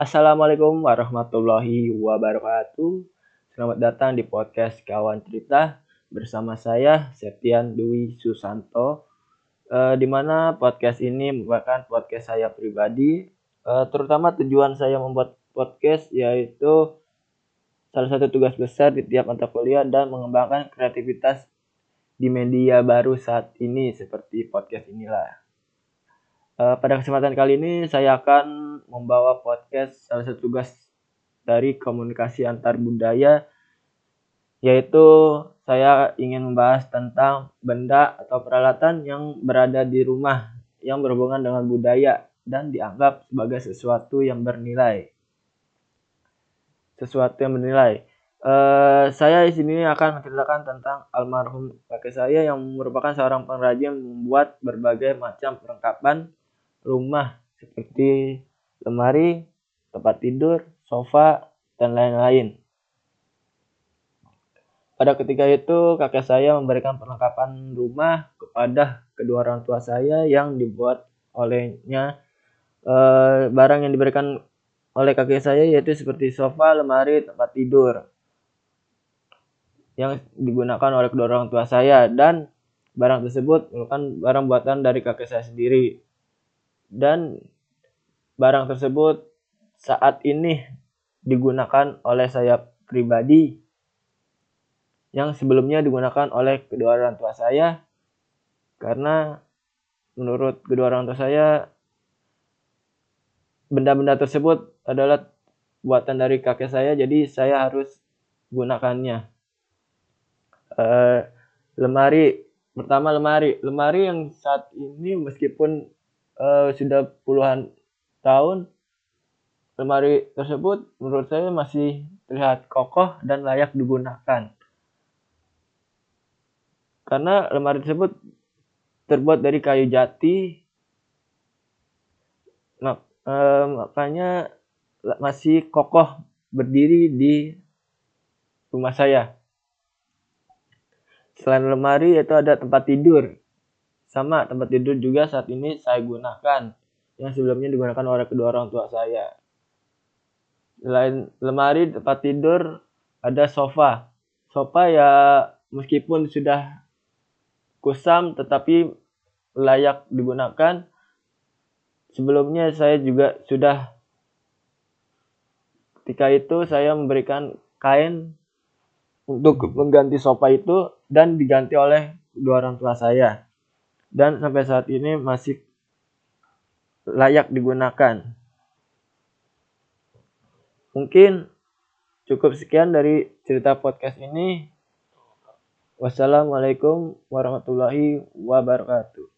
Assalamualaikum warahmatullahi wabarakatuh. Selamat datang di podcast Kawan Cerita bersama saya Septian Dwi Susanto. Uh, di mana podcast ini merupakan podcast saya pribadi. Uh, terutama tujuan saya membuat podcast yaitu salah satu tugas besar di tiap mata kuliah dan mengembangkan kreativitas di media baru saat ini seperti podcast inilah. Uh, pada kesempatan kali ini saya akan membawa podcast salah satu tugas dari komunikasi antar budaya yaitu saya ingin membahas tentang benda atau peralatan yang berada di rumah yang berhubungan dengan budaya dan dianggap sebagai sesuatu yang bernilai. Sesuatu yang bernilai. Uh, saya di sini akan menceritakan tentang almarhum kakek saya yang merupakan seorang pengrajin membuat berbagai macam perlengkapan rumah seperti lemari, tempat tidur, sofa, dan lain-lain. Pada ketika itu, kakek saya memberikan perlengkapan rumah kepada kedua orang tua saya yang dibuat olehnya e, barang yang diberikan oleh kakek saya yaitu seperti sofa, lemari, tempat tidur yang digunakan oleh kedua orang tua saya dan barang tersebut merupakan barang buatan dari kakek saya sendiri dan barang tersebut saat ini digunakan oleh saya pribadi yang sebelumnya digunakan oleh kedua orang tua saya karena menurut kedua orang tua saya benda-benda tersebut adalah buatan dari kakek saya jadi saya harus gunakannya. Uh, lemari pertama lemari. Lemari yang saat ini meskipun uh, sudah puluhan tahun lemari tersebut menurut saya masih terlihat kokoh dan layak digunakan. Karena lemari tersebut terbuat dari kayu jati, mak eh, makanya masih kokoh berdiri di rumah saya. Selain lemari itu ada tempat tidur sama tempat tidur juga saat ini saya gunakan yang sebelumnya digunakan oleh kedua orang tua saya. Selain lemari tempat tidur ada sofa. Sofa ya meskipun sudah kusam tetapi layak digunakan. Sebelumnya saya juga sudah ketika itu saya memberikan kain untuk mengganti sofa itu dan diganti oleh kedua orang tua saya dan sampai saat ini masih layak digunakan. Mungkin cukup sekian dari cerita podcast ini. Wassalamualaikum warahmatullahi wabarakatuh.